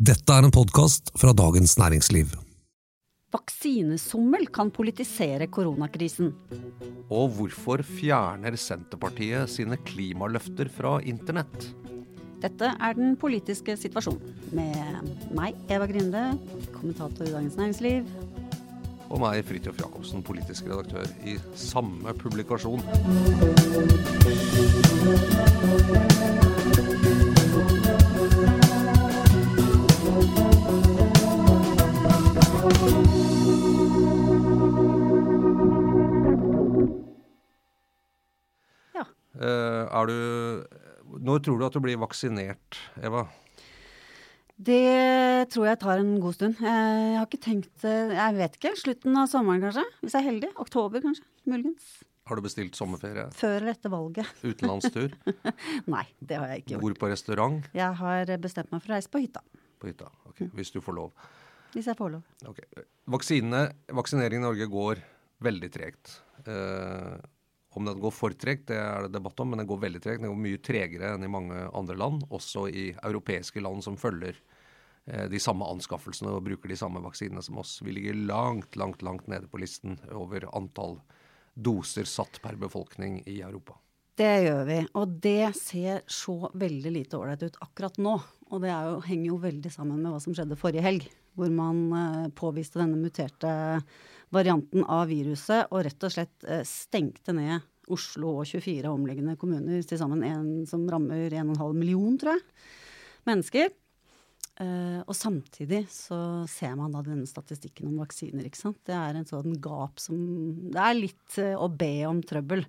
Dette er en podkast fra Dagens Næringsliv. Vaksinesommel kan politisere koronakrisen. Og hvorfor fjerner Senterpartiet sine klimaløfter fra internett? Dette er den politiske situasjonen. Med meg, Eva Grinde, kommentator i Dagens Næringsliv. Og meg, Fridtjof Jacobsen, politisk redaktør i samme publikasjon. Ja. Eh, er du Når tror du at du blir vaksinert, Eva? Det tror jeg tar en god stund. Jeg har ikke tenkt eh, Jeg vet ikke. Slutten av sommeren, kanskje. Hvis jeg er heldig. Oktober, kanskje. Muligens. Har du bestilt sommerferie? Før eller etter valget. Utenlandstur? Nei, det har jeg ikke gjort. Bor på restaurant? Jeg har bestemt meg for å reise på hytta. På hytta. Ok, Hvis du får lov. Hvis jeg får lov. Okay. Vaksinene, vaksinering i Norge går veldig tregt. Eh, om den går for tregt, det er det debatt om, men den går veldig tregt. Den går mye tregere enn i mange andre land, også i europeiske land som følger eh, de samme anskaffelsene og bruker de samme vaksinene som oss. Vi ligger langt, langt, langt nede på listen over antall doser satt per befolkning i Europa. Det gjør vi. Og det ser så veldig lite ålreit ut akkurat nå. Og det er jo, henger jo veldig sammen med hva som skjedde forrige helg, hvor man eh, påviste denne muterte varianten av viruset og rett og slett eh, stengte ned Oslo og 24 omliggende kommuner, til sammen en som rammer 1,5 million, tror jeg, mennesker. Eh, og samtidig så ser man da denne statistikken om vaksiner, ikke sant. Det er en sånn gap som Det er litt å be om trøbbel.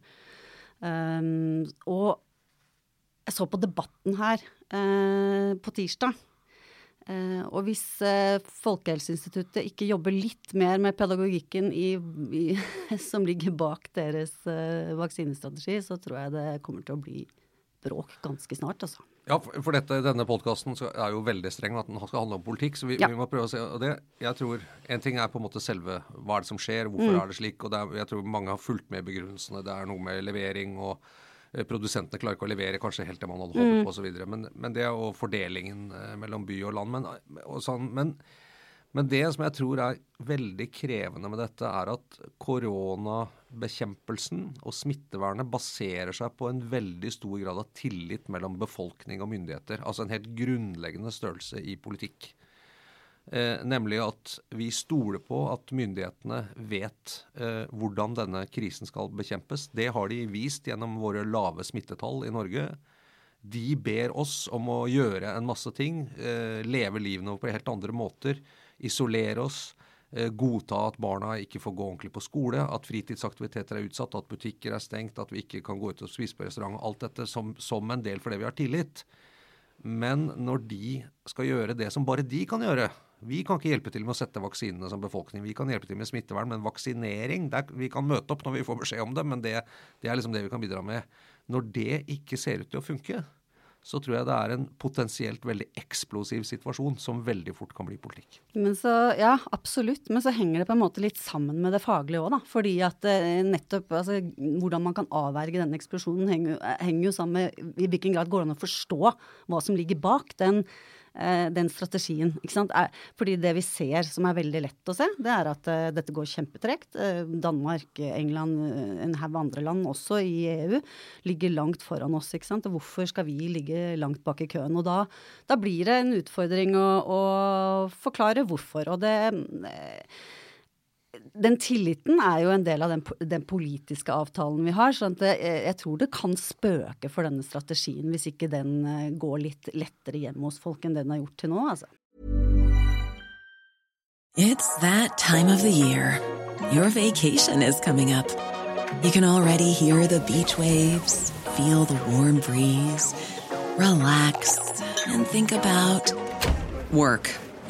Um, og jeg så på debatten her uh, på tirsdag. Eh, og hvis eh, Folkehelseinstituttet ikke jobber litt mer med pedagogikken i, i, som ligger bak deres eh, vaksinestrategi, så tror jeg det kommer til å bli bråk ganske snart, altså. Ja, for, dette, denne podkasten er jo veldig streng, at den skal handle om politikk. Så vi, Ja. vi må prøve å se. det, jeg tror, En ting er på en måte selve hva er det som skjer, hvorfor er det slik. og det er, Jeg tror mange har fulgt med begrunnelsene. Det er noe med levering og Produsentene klarer ikke å levere kanskje helt det man hadde håpet på osv. Men, men det og fordelingen eh, mellom by og land. Men, og sånn, men, men det som jeg tror er veldig krevende med dette, er at koronabekjempelsen og smittevernet baserer seg på en veldig stor grad av tillit mellom befolkning og myndigheter. Altså en helt grunnleggende størrelse i politikk. Eh, nemlig at vi stoler på at myndighetene vet eh, hvordan denne krisen skal bekjempes. Det har de vist gjennom våre lave smittetall i Norge. De ber oss om å gjøre en masse ting. Eh, leve livene på helt andre måter. Isolere oss. Eh, godta at barna ikke får gå ordentlig på skole. At fritidsaktiviteter er utsatt. At butikker er stengt. At vi ikke kan gå ut og spise på restaurant. Alt dette som, som en del fordi vi har tillit. Men når de skal gjøre det som bare de kan gjøre Vi kan ikke hjelpe til med å sette vaksinene som befolkning. Vi kan hjelpe til med smittevern, men vaksinering der, Vi kan møte opp når vi får beskjed om det, men det, det er liksom det vi kan bidra med. Når det ikke ser ut til å funke, så tror jeg det er en potensielt veldig eksplosiv situasjon som veldig fort kan bli politikk. Men så, ja, absolutt. Men så henger det på en måte litt sammen med det faglige òg, da. Fordi at eh, nettopp altså, hvordan man kan avverge denne eksplosjonen henger, jo- henger jo sammen med i hvilken grad går det an å forstå hva som ligger bak den, eh, den strategien. fordi det vi ser som er veldig lett å se, det er at eh, dette går kjempetregt. Eh, Danmark, England, eh, en haug andre land også i EU ligger langt foran oss. ikke sant? Hvorfor skal vi ligge langt bak i køen? Og da, da blir det en utfordring å, å forklare hvorfor. Og det eh, den tilliten er jo en del av den, den politiske avtalen vi har. sånn jeg, jeg tror det kan spøke for denne strategien hvis ikke den eh, går litt lettere hjem hos folk enn den har gjort til nå. altså. It's that time of the year. Your vacation is coming up. You can already hear the beach waves, feel the warm breeze, relax, and think about work.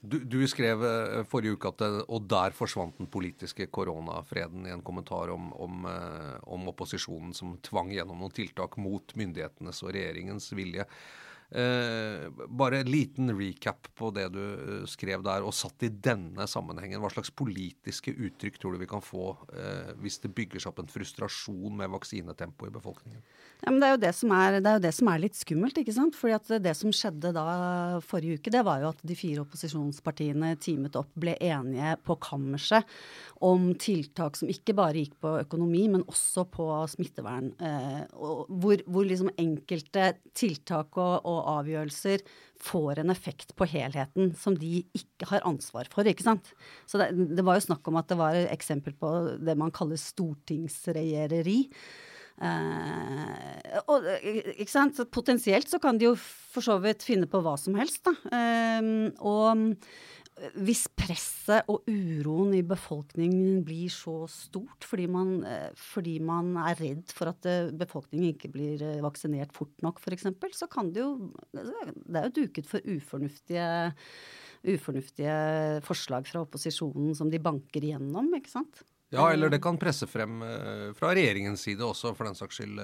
Du, du skrev eh, forrige uke at det, og der forsvant den politiske koronafreden i en kommentar om, om, eh, om opposisjonen som tvang gjennom noen tiltak mot myndighetenes og regjeringens vilje. Eh, bare en liten recap på det du eh, skrev der, og satt i denne sammenhengen. Hva slags politiske uttrykk tror du vi kan få eh, hvis det bygger seg opp en frustrasjon med vaksinetempo i befolkningen? Ja, det er, det, er, det er jo det som er litt skummelt, ikke sant. Fordi at det som skjedde da forrige uke, det var jo at de fire opposisjonspartiene teamet opp, ble enige på kammerset om tiltak som ikke bare gikk på økonomi, men også på smittevern. Eh, hvor, hvor, liksom enkelte tiltak og, og avgjørelser får en effekt på helheten som de ikke har ansvar for. ikke sant? Så det, det var jo snakk om at det var et eksempel på det man kaller stortingsregjereri. Eh, og, ikke sant? Så potensielt så kan de jo for så vidt finne på hva som helst, da. Eh, og hvis presset og uroen i befolkningen blir så stort fordi man, eh, fordi man er redd for at eh, befolkningen ikke blir eh, vaksinert fort nok f.eks., så kan det jo Det er jo duket for ufornuftige, ufornuftige forslag fra opposisjonen som de banker igjennom, ikke sant? Ja, eller det kan presse frem fra regjeringens side også, for den saks skyld.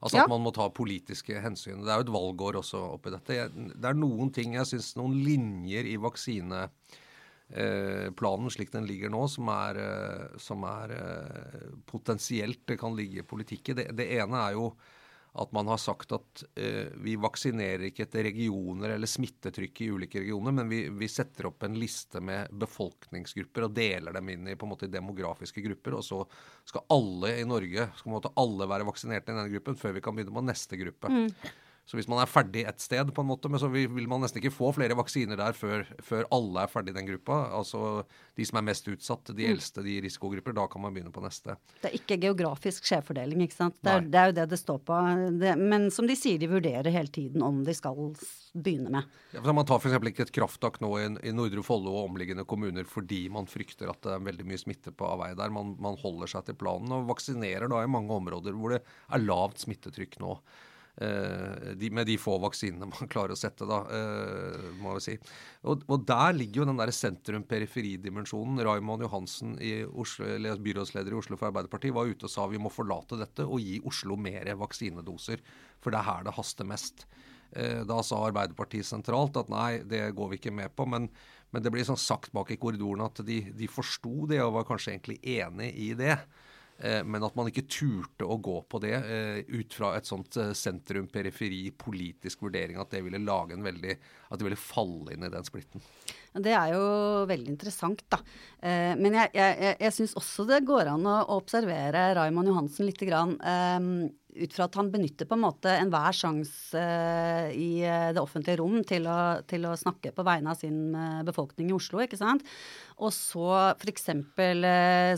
Altså at man må ta politiske hensyn. Det er jo et valgår også oppi dette. Det er noen ting jeg syns Noen linjer i vaksineplanen slik den ligger nå, som er, eh, som er eh, potensielt det kan ligge i politikken. Det, det ene er jo at man har sagt at eh, vi vaksinerer ikke etter regioner eller smittetrykk i ulike regioner, men vi, vi, setter opp en liste med befolkningsgrupper og deler dem inn i på en måte demografiske grupper. Og så skal alle i Norge skal på en måte alle være vaksinert i denne gruppen før vi kan begynne på neste gruppe. Mm. Så hvis man er ferdig et sted, på en måte, men så vil man nesten ikke få flere vaksiner der før, før alle er ferdig i den gruppa. Altså de som er mest utsatt, de mm. eldste, de risikogrupper. Da kan man begynne på neste. Det er ikke geografisk skjevfordeling, ikke sant. Det er, det er, jo det det står på. Det, men som de sier, de vurderer hele tiden om de skal begynne med. Ja, for man tar f.eks. ikke et krafttak nå i, i Nordre Follo og omliggende kommuner fordi man frykter at det er veldig mye smitte på avvei der. Man, man holder seg til planen og vaksinerer da i mange områder hvor det er lavt smittetrykk nå. Eh, de, med de få vaksinene man klarer å sette, da, eh, må jeg si. Og, og, der ligger jo den der sentrum-periferidimensjonen. Raymond Johansen, Oslo, byrådsleder i Oslo for Arbeiderpartiet, var ute og sa vi må forlate dette og gi Oslo mer vaksinedoser. For det er her det haster mest. Eh, da sa Arbeiderpartiet sentralt at nei, det går vi ikke med på. Men, men det blir sånn sagt bak i korridoren at de, de forsto det og var kanskje egentlig enig i det. Eh, men at man ikke turte å gå på det eh, ut fra et sånt eh, sentrum-periferi-politisk vurdering, at det ville lage en veldig At de ville falle inn i den splitten. Det er jo veldig interessant, da. Men jeg, jeg, jeg syns også det går an å observere Raymond Johansen lite grann ut fra at han benytter på en måte enhver sjanse uh, i uh, det offentlige rom til å, til å, snakke på vegne av sin befolkning i Oslo, ikke sant. Og så f.eks.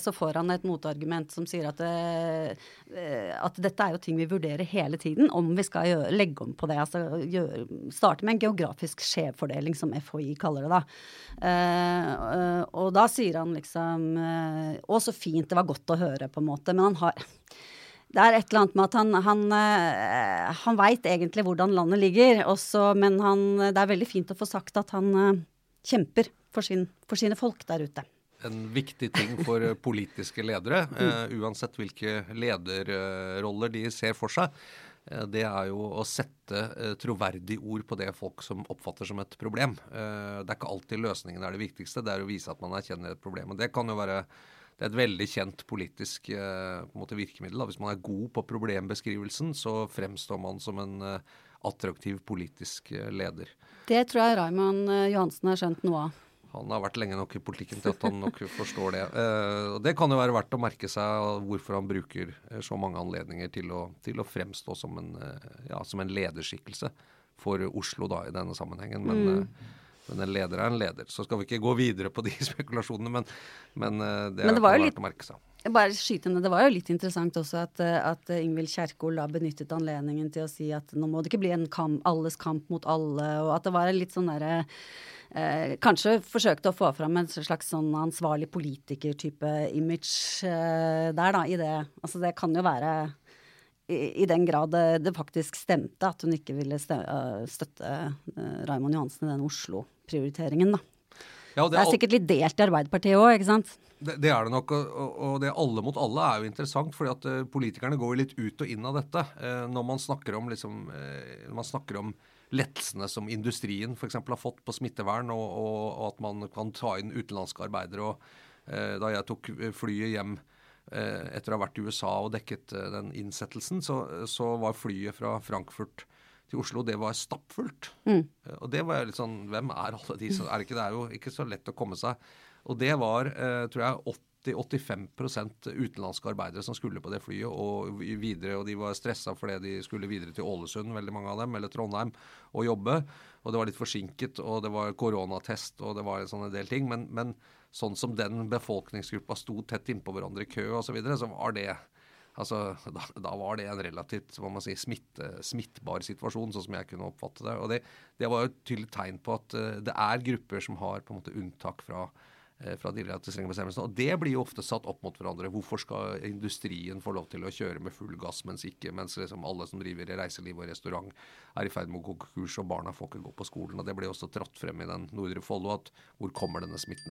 Så får han et motargument som sier at, at dette er jo ting vi vurderer hele tiden, om vi skal gjøre, legge om på det. Altså gjøre, starte med en geografisk skjevfordeling, som FHI kaller det da. og da sier han liksom Å, så fint, det var godt å høre, på en måte. Men han har det er et eller annet med at han, han, eh, han veit egentlig hvordan landet ligger, også, men han, det er veldig fint å få sagt at han kjemper for, sin, for, sine folk der ute. En viktig ting for politiske ledere, uh, uansett hvilke lederroller de ser for seg, det er jo å sette troverdige ord på det folk som oppfatter som et problem. Det er ikke alltid løsningen er det viktigste, det er å vise at man erkjenner et problem. og Det kan jo være det er et veldig kjent politisk eh, måte virkemiddel. Hvis man er god på problembeskrivelsen, så fremstår man som en eh, attraktiv politisk eh, leder. Det tror jeg Raymond eh, Johansen har skjønt noe av. Han har vært lenge nok i politikken til at han nok forstår det. Eh, og Det kan jo være verdt å merke seg hvorfor han bruker eh, så mange anledninger til å, til å fremstå som en, eh, ja, som en lederskikkelse for Oslo da, i denne sammenhengen. Men, mm. Men, en leder er en leder. Så skal vi ikke gå videre på de spekulasjonene, men, men det, men det er litt, å merke seg. Bare skytende, Det var jo litt interessant også at, at Ingvild Kjerkol da benyttet anledningen til å si at nå må det ikke bli en kamp, alles kamp mot alle, og at det var litt sånn derre eh, kanskje forsøkte å få fram en slags sånn ansvarlig politiker-type image eh, der, da, i det. Altså det kan jo være i, i den grad det, det, faktisk stemte at hun ikke ville stemme, støtte uh, Raymond Johansen i den Oslo-prioriteringen, da. Ja, det, er det, er sikkert litt delt i Arbeiderpartiet òg, ikke sant? Det, det, er det nok. Og, og, det alle mot alle er jo interessant. fordi at uh, politikerne går litt ut og inn av dette. Uh, når man snakker om, liksom, man snakker om lettelsene som industrien f.eks. har fått på smittevern, og, og, og, at man kan ta inn utenlandske arbeidere. og eh, Da jeg tok flyet hjem eh, etter å ha vært i USA og dekket eh, den innsettelsen, så, så, var flyet fra Frankfurt til Oslo det var stappfullt. Mm. Eh, og det var litt sånn Hvem er alle de som er ikke, Det er jo ikke så lett å komme seg. Og det var, eh, tror jeg, 80-85% utenlandske arbeidere som skulle på det flyet og videre. Og de var stressa fordi de skulle videre til Ålesund, veldig mange av dem, eller Trondheim, og jobbe. Og det var litt forsinket, og det var koronatest, og det var en sånn del ting. Men, men sånn som den befolkningsgruppa sto tett innpå hverandre i kø osv., så, videre, så var det Altså, da, da, var det en relativt må man si, smitte, smittbar situasjon, sånn som jeg kunne oppfatte det. Og det, det var jo et tydelig tegn på at uh, det er grupper som har på en måte unntak fra uh, fra de relativt strenge bestemmelsene. Og det blir jo ofte satt opp mot hverandre. Hvorfor skal industrien få lov til å kjøre med full gass, mens ikke mens liksom alle som driver i reiseliv og restaurant er i ferd med å gå konkurs, og barna får ikke gå på skolen. og Det blir også tratt frem i den Nordre Follo at hvor kommer denne smitten?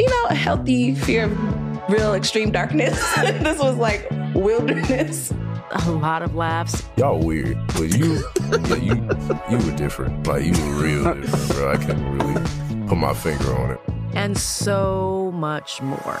you know, a healthy fear of real extreme darkness. this was like wilderness a lot of laughs. Y'all weird, but you, yeah, you, you were different. Like you were real different, bro. I can't really put my finger on it. And so much more.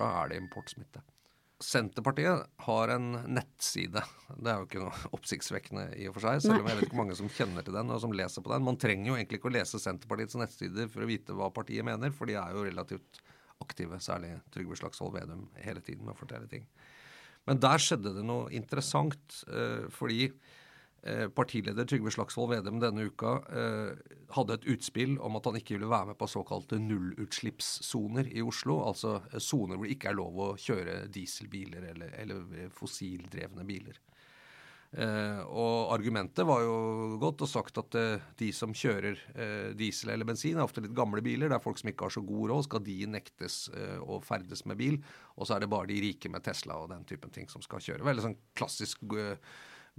Fra er det importsmitte. Senterpartiet har en nettside. Det er jo ikke noe oppsiktsvekkende i og for seg, selv om jeg vet ikke mange som kjenner til den og som leser på den. Man trenger jo egentlig ikke å lese Senterpartiets nettsider for å vite hva partiet mener, for de er jo relativt aktive, særlig Trygve Slagsvold Vedum, hele tiden med å fortelle ting. Men der skjedde det noe interessant, eh, fordi partileder Trygve Slagsvold Vedum denne uka eh, hadde et utspill om at han ikke ville være med på såkalte nullutslippssoner i Oslo. Altså soner hvor det ikke er lov å kjøre dieselbiler eller, eller fossildrevne biler. Eh, og argumentet var jo godt og sagt at eh, de som kjører eh, diesel eller bensin, er ofte litt gamle biler. Det er folk som ikke har så god råd. Skal de nektes eh, å ferdes med bil? Og så er det bare de rike med Tesla og den typen ting som skal kjøre. Veldig sånn klassisk eh,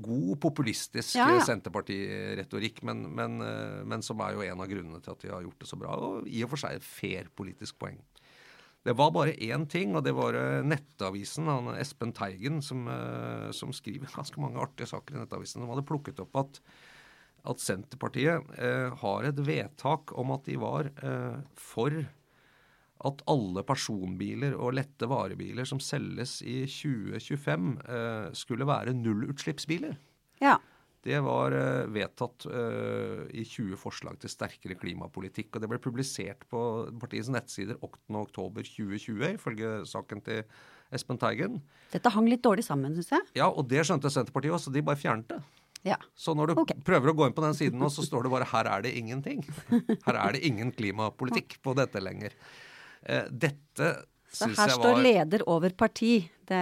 god, populistisk ja, ja. Senterpartiretorikk, men, men, eh, men, som er jo en av grunnene til at de har gjort det så bra. Og i og for seg et fair politisk poeng. Det var bare én ting, og det var eh, Nettavisen, han Espen Teigen, som, eh, som, skriver ganske mange artige saker i Nettavisen. som hadde plukket opp at, at Senterpartiet eh, har et vedtak om at de var eh, for at alle personbiler og lette varebiler som selges i 2025, eh, skulle være nullutslippsbiler. Ja. det var eh, vedtatt eh, i 20 forslag til sterkere klimapolitikk. og Det ble publisert på partiets nettsider 8.10.2020, ifølge saken til Espen Teigen. Dette hang litt dårlig sammen, syns jeg. Ja, og det skjønte Senterpartiet også, de bare fjernet det. Ja. Så når du okay. prøver å gå inn på den siden nå, så står det bare 'her er det ingenting'. Her er det ingen klimapolitikk på dette lenger. Uh, dette syns jeg var Så her står leder over parti. Det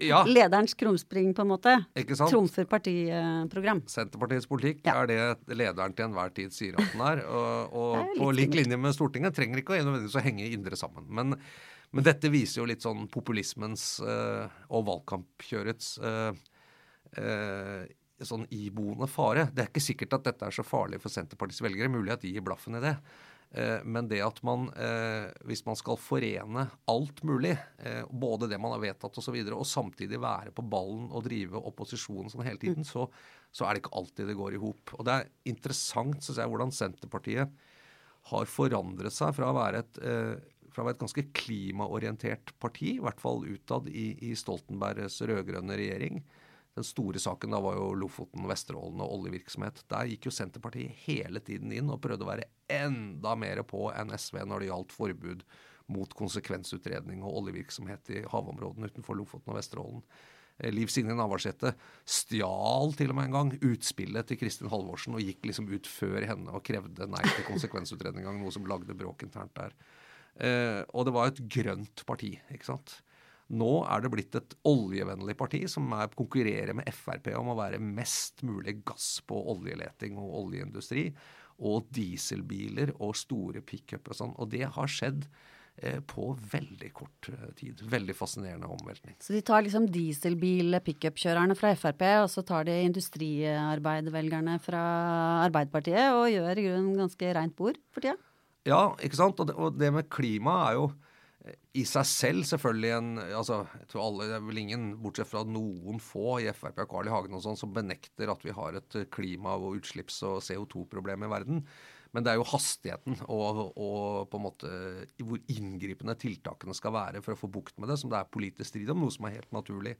ja. Lederens krumspring, på en måte. Ikke sant? Trumfer partiprogram. Senterpartiets politikk ja. er det lederen til enhver tid sier at den er. Og, og på lik linje med Stortinget trenger ikke nødvendigvis å henge indre sammen. Men, men, dette viser jo litt sånn populismens uh, og valgkampkjørets uh, uh, sånn iboende fare. Det er ikke sikkert at dette er så farlig for Senterpartiets velgere. Mulig at de gir blaffen i det. Eh, men det at man, eh, hvis man skal forene alt mulig, eh, både det man har vedtatt osv., og, så videre, og samtidig være på ballen og drive opposisjonen sånn hele tiden, så, så er det ikke alltid det går i hop. Og det er interessant synes jeg, hvordan Senterpartiet har forandret seg fra å være et, fra å være et ganske klimaorientert parti, i hvert fall utad i, i Stoltenbergs rød-grønne regjering, den store saken da var jo Lofoten, Vesterålen og oljevirksomhet. Der gikk jo Senterpartiet hele tiden inn og prøvde å være enda mer på enn SV når det gjaldt forbud mot konsekvensutredning og oljevirksomhet i havområdene utenfor Lofoten og Vesterålen. Eh, Liv Signe Navarsete stjal til og med en gang utspillet til Kristin Halvorsen og gikk liksom ut før henne og krevde nei til konsekvensutredning, noe som lagde bråk internt der. Eh, og det var et grønt parti, ikke sant. Nå er det blitt et oljevennlig parti som er, konkurrerer med Frp om å være mest mulig gass på oljeleting og oljeindustri. Og dieselbiler og store pickuper og sånn. Og det har skjedd eh, på veldig kort eh, tid. Veldig fascinerende omveltning. Så de tar liksom dieselbil-pickupkjørerne fra Frp, og så tar de industriarbeidervelgerne fra Arbeiderpartiet og gjør i grunnen ganske rent bord for tida? Ja, ikke sant. Og det, og det med klima er jo i seg selv selvfølgelig en altså, jeg tror alle, Det er vel ingen, bortsett fra noen få i Frp og Carl I. Hagen og sånn, som benekter at vi har et klima- og utslipps- og CO2-problem i verden. Men det er jo hastigheten og, og, på en måte hvor inngripende tiltakene skal være for å få bukt med det, som det er politisk strid om, noe som er helt naturlig.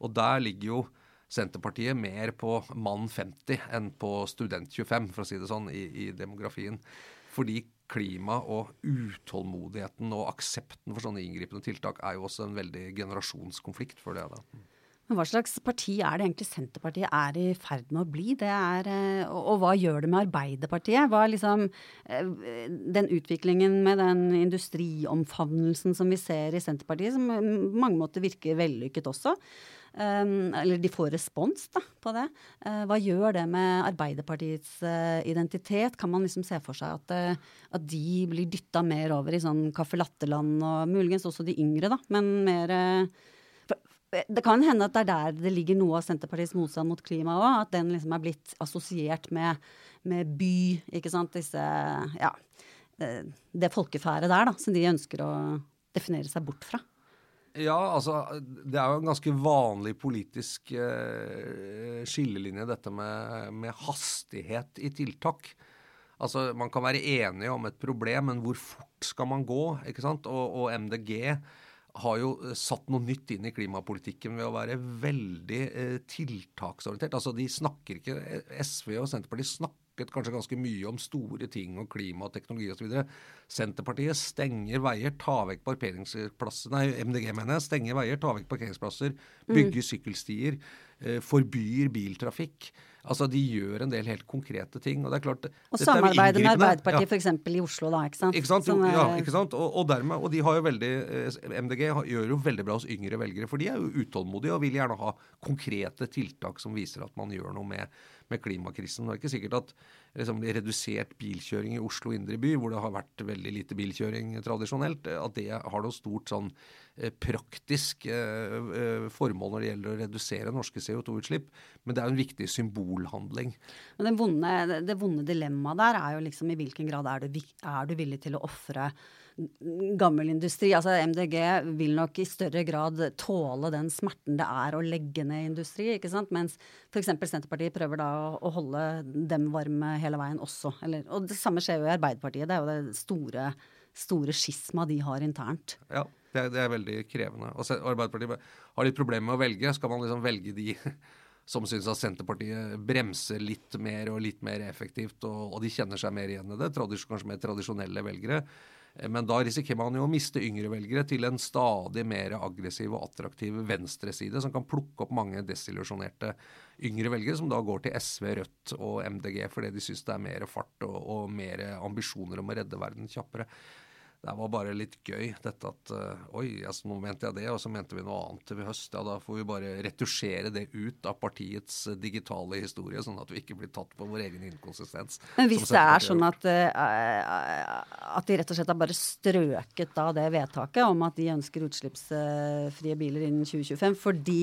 Og der ligger jo Senterpartiet mer på mann 50 enn på student 25, for å si det sånn, i, i demografien. Fordi klima og utålmodigheten og aksepten for sånne inngripende tiltak er jo også en veldig generasjonskonflikt for det. da. Men Hva slags parti er det egentlig Senterpartiet er i ferd med å bli? Er, eh, og hva gjør det med Arbeiderpartiet? Hva er liksom eh, Den utviklingen med den industriomfavnelsen som vi ser i Senterpartiet, som på mange måter virker vellykket også. Um, eller de får respons da, på det. Uh, hva gjør det med Arbeiderpartiets uh, identitet? Kan man liksom se for seg at, uh, at de blir dytta mer over i sånn caffè latte-land, og muligens også de yngre, da, men mer det kan hende at det er der det ligger noe av Senterpartiets motstand mot klima òg. At den liksom er blitt assosiert med, med, by, ikke sant. Disse Ja. Det folkefæret der, da, som de ønsker å definere seg bort fra. Ja, altså det er jo en ganske vanlig politisk eh, skillelinje, dette med, med, hastighet i tiltak. Altså Man kan være enige om et problem, men hvor fort skal man gå? ikke sant? Og, og MDG har jo satt noe nytt inn i klimapolitikken ved å være veldig eh, tiltaksorientert. Altså de snakker ikke, SV og Senterpartiet snakker snakket kanskje ganske mye om store ting og klima og teknologi osv. Senterpartiet stenger veier, tar vekk parkeringsplasser Nei, MDG mener jeg. Stenger veier, tar vekk parkeringsplasser, mm. bygger mm. sykkelstier, eh, forbyr biltrafikk. Altså, De gjør en del helt konkrete ting. Og det er klart, og samarbeider med Arbeiderpartiet ja. f.eks. i Oslo, da. ikke sant? Ikke sant? Som, Ja, ikke sant? Og, og, dermed, og de har jo veldig, eh, MDG gjør jo veldig bra hos yngre velgere, for de er jo utålmodige og vil gjerne ha konkrete tiltak som viser at man gjør noe med med klimakrisen. Det er ikke sikkert at liksom, redusert bilkjøring i Oslo indre by, hvor det har vært veldig lite bilkjøring tradisjonelt, at det har noe stort sånn eh, praktisk eh, eh, formål når det gjelder å redusere norske CO2-utslipp. Men det er jo en viktig symbolhandling. Men vonde, det vonde dilemmaet der er jo liksom i hvilken grad er du, er du villig til å ofre gammel industri. Altså MDG vil nok i større grad tåle den smerten det er å legge ned industri. ikke sant? Mens f.eks. Senterpartiet prøver da å holde dem varme hele veien også. Eller, og det samme skjer jo i Arbeiderpartiet. Det er jo det store, store skisma de har internt. Ja, det er, det er veldig krevende. Og Arbeiderpartiet har litt problemer med å velge. Skal man liksom velge de som syns at Senterpartiet bremser litt mer og litt mer effektivt, og, og de kjenner seg mer igjen i det. kanskje mer tradisjonelle velgere. Men da risikerer man jo å miste yngre velgere til en stadig mer aggressiv og attraktiv venstreside, som kan plukke opp mange desillusjonerte yngre velgere, som da går til SV, Rødt og MDG fordi de syns det er mer fart og, og mer ambisjoner om å redde verden kjappere det var bare litt gøy, dette at uh, Oi, altså, nå mente jeg det, og så mente vi noe annet til høst. Ja, da får vi bare retusjere det ut av partiets uh, digitale historie, sånn at vi ikke blir tatt på vår egen inkonsistens. Men hvis det er sånn at, uh, at de rett og slett har bare strøket da det vedtaket om at de ønsker utslippsfrie biler innen 2025 fordi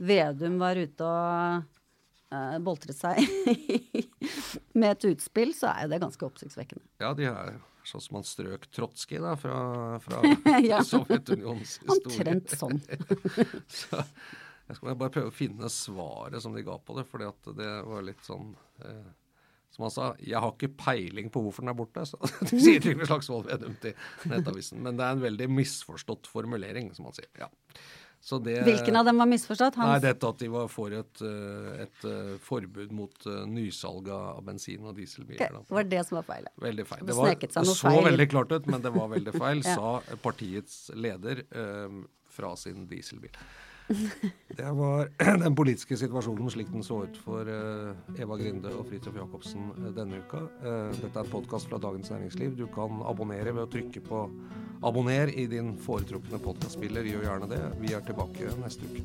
Vedum var ute og uh, boltret seg med et utspill, så er jo det ganske oppsiktsvekkende. Ja, de er Sånn som han strøk Trotskij da, fra, fra ja. Sovjetunionens historie. Omtrent sånn. så jeg skal bare prøve å finne svaret som de ga på det, for det var litt sånn eh, Som han sa, jeg har ikke peiling på hvorfor den er borte. Så det sier Trygve Slagsvold Vedum til Nettavisen. Men det er en veldig misforstått formulering, som han sier. ja. Det, Hvilken av dem var misforstått? Hans? Nei, Dette at de var for et, eh, et, eh, forbud mot uh, nysalg av bensin- og dieselbiler. Okay, var det som var feil? Veldig feil. Det, var, det så feil. veldig klart ut, men det var veldig feil, ja. sa partiets leder um, fra sin dieselbil. Det var den politiske situasjonen slik den så ut for Eva Grinde og Fridtjof Jacobsen denne uka. Dette er en podkast fra Dagens Næringsliv. Du kan abonnere ved å trykke på 'abonner' i din foretrukne podkastspiller. Gjør gjerne det. Vi er tilbake neste uke.